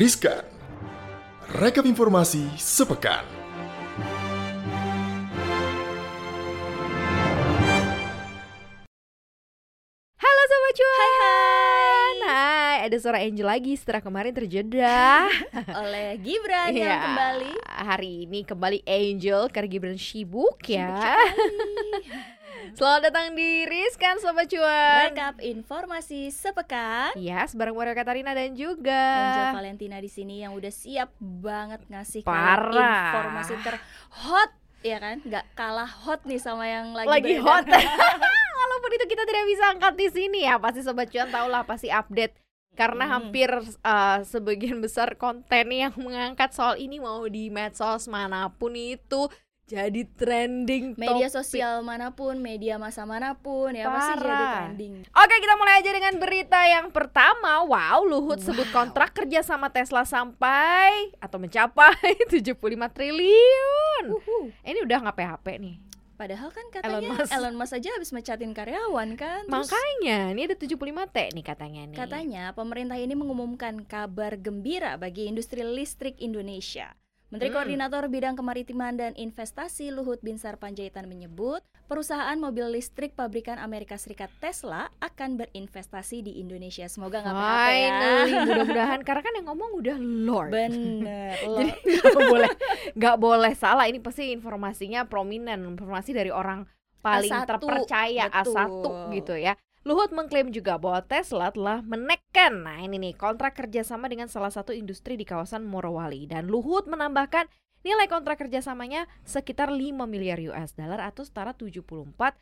Riskan. Rekap informasi sepekan. Halo Sobat Cuan Hai hai Hai, ada suara Angel lagi setelah kemarin terjeda oleh Gibran yang Iya, kembali Hari ini kembali Angel karena Gibran sibuk ya sekali. Selamat datang di Riskan Sobat Cuan Rekap informasi sepekan. Iya, sebarang Mario Katarina dan juga Angel Valentina di sini yang udah siap banget ngasih Parah. informasi terhot ya kan? Nggak kalah hot nih sama yang lagi, Lagi beredar. hot Walaupun itu kita tidak bisa angkat di sini ya Pasti Sobat Cuan tau lah pasti update karena Hmm. hampir uh, sebagian besar konten yang mengangkat soal ini mau di medsos mana pun itu jadi trending media topik. sosial mana pun, media masa mana pun ya pasti jadi Parah. trending. Oke kita mulai aja dengan berita yang pertama Wow Luhut sebut kontrak kerja sama Tesla sampai Atau mencapai 75 triliun Uhuh. Ini udah nggak PHP nih Padahal kan Elon katanya Musk. Elon Musk aja habis mecatin karyawan kan. Terus Makanya ini ada 75 T nih katanya nih Katanya pemerintah ini mengumumkan kabar gembira bagi industri listrik Indonesia. Menteri Hmm. Koordinator Bidang Kemaritiman dan Investasi Luhut Binsar Panjaitan menyebut, perusahaan mobil listrik pabrikan Amerika Serikat Tesla akan berinvestasi di Indonesia. Semoga nggak PHP ya. Mudah-mudahan Karena kan yang ngomong udah Lord Bener. Jadi loh. nggak boleh nggak boleh salah ini pasti informasinya prominent informasi dari orang paling A1, terpercaya A1 betul. gitu ya Luhut mengklaim juga bahwa Tesla telah menekan nah ini nih kontrak kerjasama dengan salah satu industri di kawasan Morowali dan Luhut menambahkan nilai kontrak kerjasamanya sekitar 5 miliar US dollar atau setara 74,31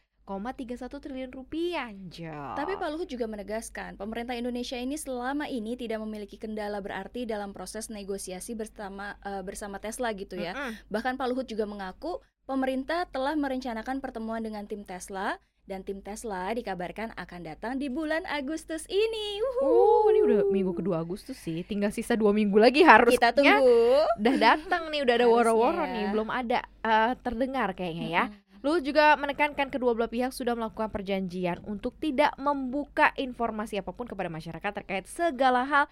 triliun rupiah Anjol. Tapi Pak Luhut juga menegaskan, pemerintah Indonesia ini selama ini tidak memiliki kendala berarti dalam proses negosiasi bersama eh, bersama Tesla gitu ya. Mm-mm. Bahkan Pak Luhut juga mengaku pemerintah telah merencanakan pertemuan dengan tim Tesla dan tim Tesla dikabarkan akan datang di bulan Agustus ini. Wuhu. Oh, ini udah minggu kedua Agustus sih. Tinggal sisa dua minggu lagi harusnya. Kita tunggu. udah datang nih, udah ada woro-woro nih, belum ada eh, terdengar kayaknya ya. Luhut juga menekankan kedua belah pihak sudah melakukan perjanjian untuk tidak membuka informasi apa pun kepada masyarakat terkait segala hal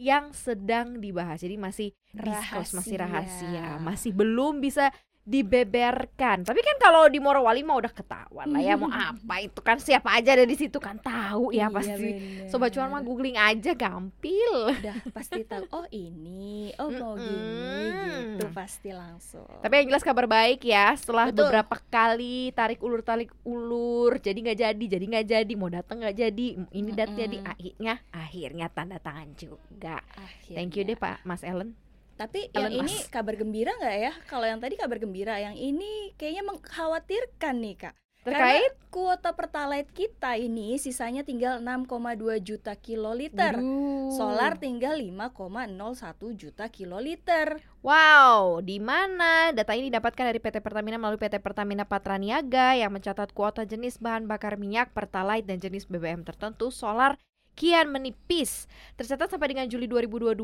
yang sedang dibahas. Jadi masih disclose, masih Rahasia. rahasia, masih belum bisa dibeberkan. Tapi kan kalau di Morowali mah udah ketahuan lah ya mau apa itu kan siapa aja ada di situ kan tahu ya Iya, pasti. bener. Sobat cuan mah googling aja gampil. udah pasti tahu. Oh ini, oh mau gini, gitu pasti langsung. Tapi yang jelas kabar baik ya setelah Betul. beberapa kali tarik ulur tarik ulur jadi nggak jadi jadi nggak jadi mau datang nggak jadi ini Mm-mm. jadi akhirnya akhirnya tanda tangan juga. Akhirnya. Thank you deh Pak Mas Ellen. Tapi Elon yang ini kabar gembira nggak ya? Kalau yang tadi kabar gembira, yang ini kayaknya mengkhawatirkan nih kak. Terkait Karena kuota pertalite kita ini sisanya tinggal 6,2 juta kiloliter. Waduh. Solar tinggal 5,01 juta kiloliter. Wow, di mana data ini didapatkan dari PT Pertamina melalui PT Pertamina Patraniaga yang mencatat kuota jenis bahan bakar minyak, pertalite dan jenis BBM tertentu solar kian menipis. Tercatat sampai dengan Juli 2022,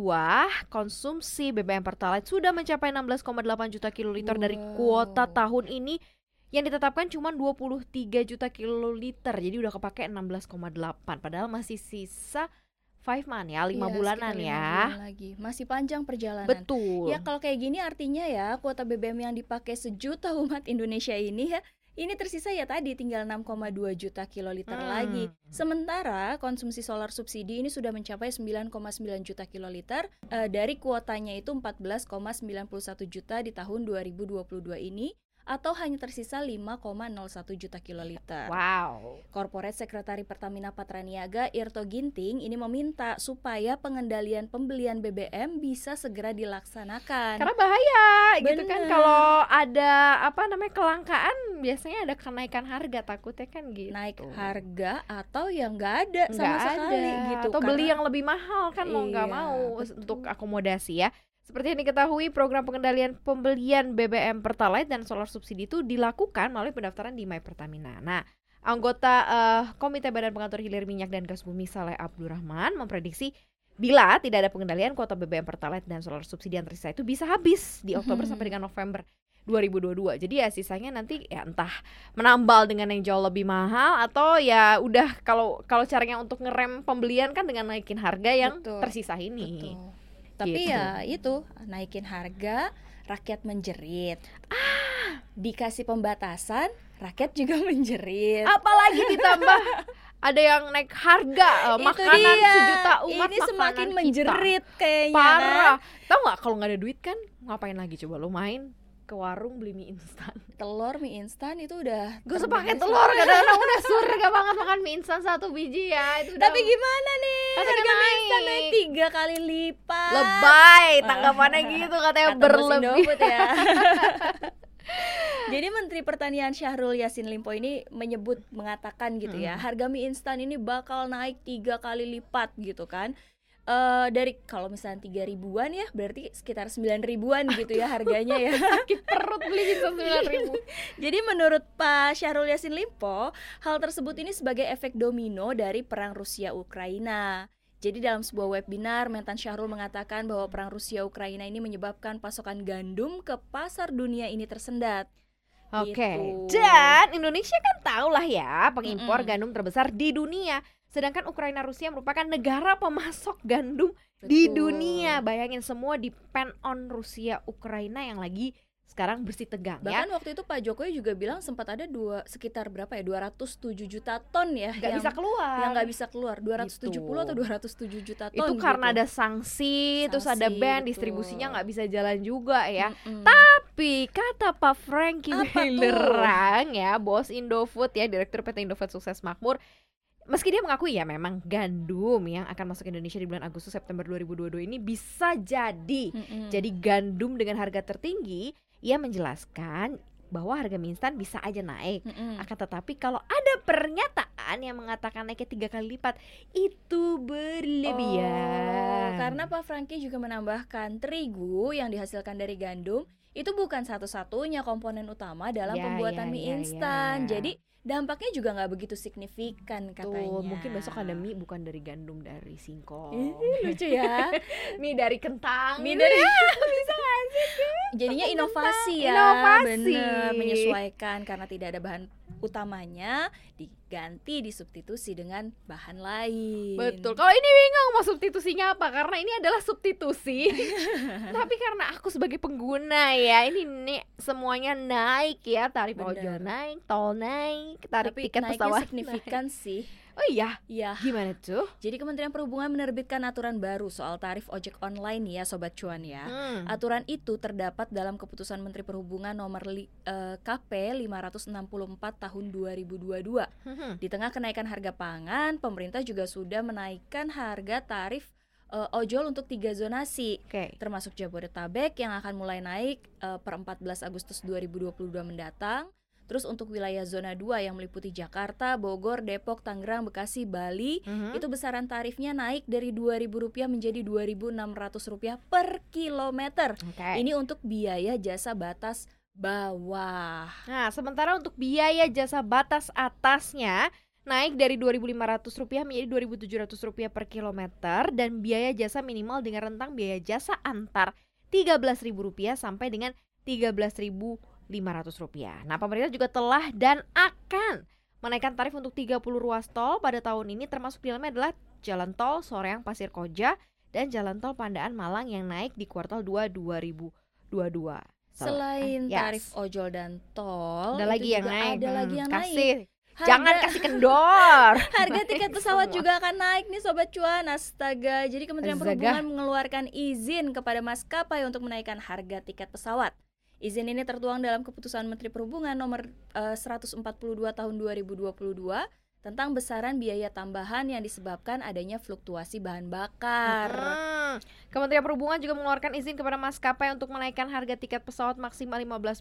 konsumsi BBM pertalite sudah mencapai 16,8 juta kiloliter dari Wow. kuota tahun ini yang ditetapkan cuma 23 juta kiloliter. Jadi udah kepake 16,8 padahal masih sisa 5 month ya, 5 Iya, bulanan lima ya. bulan lagi. Masih panjang perjalanan. Betul. Ya kalau kayak gini artinya ya kuota BBM yang dipakai sejuta umat Indonesia ini ya ini tersisa ya tadi tinggal 6,2 juta kiloliter Hmm. lagi. Sementara konsumsi solar subsidi ini sudah mencapai 9,9 juta kiloliter eh, dari kuotanya itu 14,91 juta di tahun 2022 ini atau hanya tersisa 5,01 juta kiloliter. Wow. Korporat Sekretari Pertamina Patraniaga Irto Ginting ini meminta supaya pengendalian pembelian BBM bisa segera dilaksanakan. Karena bahaya gitu kan Bener. kalau ada apa namanya kelangkaan biasanya ada kenaikan harga takutnya kan gitu. naik harga atau yang nggak ada sama Nggak sekali ada. gitu Atau beli Karena- yang lebih mahal kan mau nggak Iya, mau betul. untuk akomodasi ya. Seperti yang diketahui, program pengendalian pembelian BBM Pertalite dan solar subsidi itu dilakukan melalui pendaftaran di My Pertamina. Nah, anggota eh, Komite Badan Pengatur Hilir Minyak dan Gas Bumi Saleh Abdurrahman memprediksi bila tidak ada pengendalian kuota BBM Pertalite dan solar subsidi yang tersisa itu bisa habis di Oktober Mhm. sampai dengan November 2022. Jadi ya sisanya nanti ya entah menambal dengan yang jauh lebih mahal atau ya udah kalau kalau caranya untuk ngerem pembelian kan dengan naikin harga yang Betul, tersisa ini. Betul. Tapi Gitu. ya itu naikin harga, rakyat menjerit. Ah. Dikasih pembatasan, rakyat juga menjerit. apalagi ditambah ada yang naik harga Itu makanan dia. sejuta umat Ini semakin kita. menjerit kayaknya. kan? parah tahu nggak kalau nggak ada duit kan ngapain lagi coba lo main ke warung beli mie instan Telur mie instan itu udah Gak usah terbang pakai di telur kadang-kadang udah surga banget makan mie instan satu biji ya itu udah Tapi gimana nih? Harga mie instan naik. tiga kali lipat. lebay tanggapannya gitu katanya Kata berlebih ya. Jadi Menteri Pertanian Syahrul Yassin Limpo ini menyebut mengatakan gitu ya, Mm. harga mie instan ini bakal naik tiga kali lipat gitu kan. Eh dari kalau misalnya tiga ribuan ya berarti sekitar sembilan ribuan gitu ya harganya ya. sakit perut beli sembilan ribu Jadi menurut Pak Syahrul Yassin Limpo, hal tersebut ini sebagai efek domino dari perang Rusia Ukraina. Jadi dalam sebuah webinar, Mentan Syahrul mengatakan bahwa perang Rusia Ukraina ini menyebabkan pasokan gandum ke pasar dunia ini tersendat. Oke, Gitu. dan Indonesia kan tahu lah ya pengimpor Mm-mm. gandum terbesar di dunia. Sedangkan Ukraina Rusia merupakan negara pemasok gandum di Betul. dunia. Bayangin semua depend on Rusia Ukraina yang lagi sekarang bersih tegang ya. Bahkan waktu itu Pak Jokowi juga bilang sempat ada dua sekitar berapa ya 207 juta ton ya Gak yang, bisa keluar. yang nggak bisa keluar 270 Gitu. atau 207 juta ton itu karena gitu. ada sanksi, terus ada Sanksi, ban, distribusinya nggak bisa jalan juga ya. Mm-mm. Tapi kata Pak Frankie? Wilderang ya, bos Indofood ya, direktur PT Indofood Sukses Makmur, meski dia mengakui ya memang gandum yang akan masuk Indonesia di bulan Agustus September 2022 ini bisa jadi Mm-mm. jadi gandum dengan harga tertinggi, ia menjelaskan bahwa harga mie instan bisa aja naik. Mm-mm. Akan tetapi kalau ada pernyataan yang mengatakan naiknya tiga kali lipat itu berlebihan. Oh, karena Pak Franky juga menambahkan terigu yang dihasilkan dari gandum itu bukan satu-satunya komponen utama dalam Ya, pembuatan ya, mie ya, instan. ya. Jadi dampaknya juga nggak begitu signifikan katanya. Tuh, mungkin besok ada mie bukan dari gandum dari singkong. Ih, lucu ya. mie dari kentang. mie dari Jadinya inovasi ya. Inovasi. Bener, menyesuaikan karena tidak ada bahan utamanya diganti disubstitusi dengan bahan lain. Betul. Kalau ini bingung mau substitusinya apa karena ini adalah substitusi. Tapi karena aku sebagai pengguna ya, ini nih semuanya naik ya, tarif Bener. ojol naik, tol naik, tarif Tapi tiket pesawat. signifikan sih. Oh iya, Ya, gimana tuh? Jadi Kementerian Perhubungan menerbitkan aturan baru soal tarif ojek online ya Sobat Cuan ya. Hmm. Aturan itu terdapat dalam keputusan Menteri Perhubungan nomor li, eh, KP 564 tahun 2022. Hmm. Di tengah kenaikan harga pangan, pemerintah juga sudah menaikkan harga tarif eh, ojol untuk tiga zonasi Oke. termasuk Jabodetabek yang akan mulai naik eh, per 14 Agustus 2022 mendatang. Terus untuk wilayah zona 2 yang meliputi Jakarta, Bogor, Depok, Tangerang, Bekasi, Bali Mhm. itu besaran tarifnya naik dari Rp2.000 menjadi Rp2.600 per kilometer. Oke. Ini untuk biaya jasa batas bawah. Nah, sementara untuk biaya jasa batas atasnya naik dari Rp2.500 menjadi Rp2.700 per kilometer dan biaya jasa minimal dengan rentang biaya jasa antar Rp13.000 sampai dengan Rp13.500. Nah, pemerintah juga telah dan akan menaikkan tarif untuk 30 ruas tol pada tahun ini termasuk di dalamnya adalah jalan tol Soreang Pasir Koja dan jalan tol Pandaan Malang yang naik di kuartal 2 2022. Selain Yes. tarif ojol dan tol, ada lagi yang naik. Ada Hmm, lagi yang kasih. naik. Harga- Jangan kasih kendor. Harga tiket pesawat juga akan naik nih sobat cuan. Astaga. Jadi Kementerian Astaga. Perhubungan mengeluarkan izin kepada maskapai untuk menaikkan harga tiket pesawat. Izin ini tertuang dalam keputusan Menteri Perhubungan nomor eh, 142 tahun 2022 tentang besaran biaya tambahan yang disebabkan adanya fluktuasi bahan bakar. Hmm. Kementerian Perhubungan juga mengeluarkan izin kepada maskapai untuk menaikkan harga tiket pesawat maksimal 15%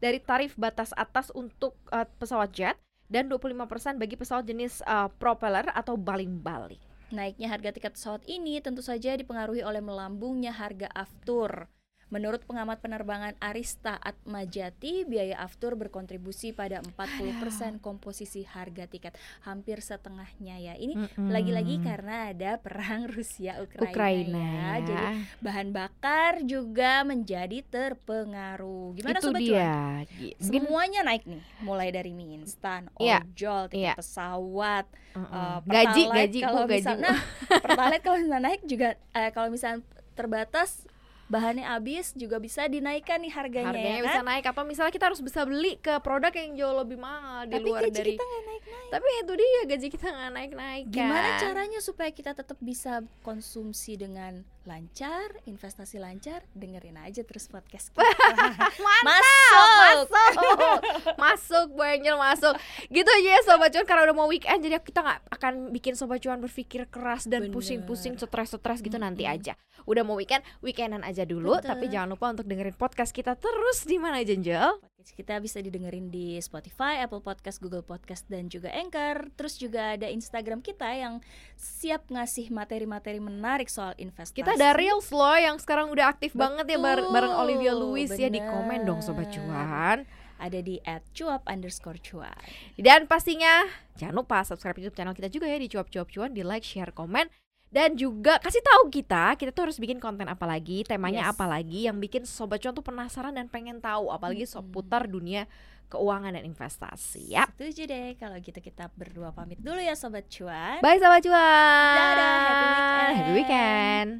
dari tarif batas atas untuk eh, pesawat jet dan 25% bagi pesawat jenis eh, propeller atau baling-baling. Naiknya harga tiket pesawat ini tentu saja dipengaruhi oleh melambungnya harga aftur. Menurut pengamat penerbangan Arista Atmajati, biaya aftur berkontribusi pada 40% komposisi harga tiket, hampir setengahnya ya. Ini lagi-lagi karena ada perang Rusia Ukraina, Ukraina ya. ya. Jadi bahan bakar juga menjadi terpengaruh. Gimana itu sobat cuan? dia. Mungkin Semuanya naik nih, mulai dari mie instan, Iya, ojol, tiket iya. pesawat, Mm-mm. eh, gaji Pertalite gaji kalau gaji misal- nah, pertalite kalau misalnya naik juga eh, kalau misalnya terbatas bahannya habis juga bisa dinaikkan nih harganya, harganya ya bisa kan? naik atau misalnya kita harus bisa beli ke produk yang jauh lebih mahal di Tapi luar gaji dari kita nggak naik-naik. tapi itu dia gaji kita nggak naik naik Gimana caranya supaya kita tetap bisa konsumsi dengan lancar, investasi lancar? Dengerin aja terus podcast kita. masuk Masuk. masuk masuk Bu Angel masuk gitu aja ya sobat cuan karena udah mau weekend jadi kita nggak akan bikin sobat cuan berpikir keras dan pusing-pusing stres-stres gitu nanti Mm-mm. aja udah mau weekend weekendan aja dulu Betul. tapi jangan lupa untuk dengerin podcast kita terus di mana Jenjel Podcast kita bisa didengerin di Spotify, Apple Podcast, Google Podcast, dan juga Anchor. Terus juga ada Instagram kita yang siap ngasih materi-materi menarik soal investasi. kita ada Reels loh yang sekarang udah aktif banget ya bar- Betul, bareng Olivia Louis ya di bener. komen dong sobat cuan Ada di @cuap underscore cuan. Dan pastinya jangan lupa subscribe YouTube channel kita juga ya di cuap-cuap cuan, di like, share, komen dan juga kasih tahu kita kita tuh harus bikin konten apa lagi, temanya Yes. apa lagi yang bikin sobat cuan tuh penasaran dan pengen tahu apalagi Mm-mm. seputar dunia keuangan dan investasi ya. Setuju deh. Kalau gitu kita berdua pamit dulu ya sobat cuan. Bye sobat cuan. Dadah, happy weekend. Happy weekend.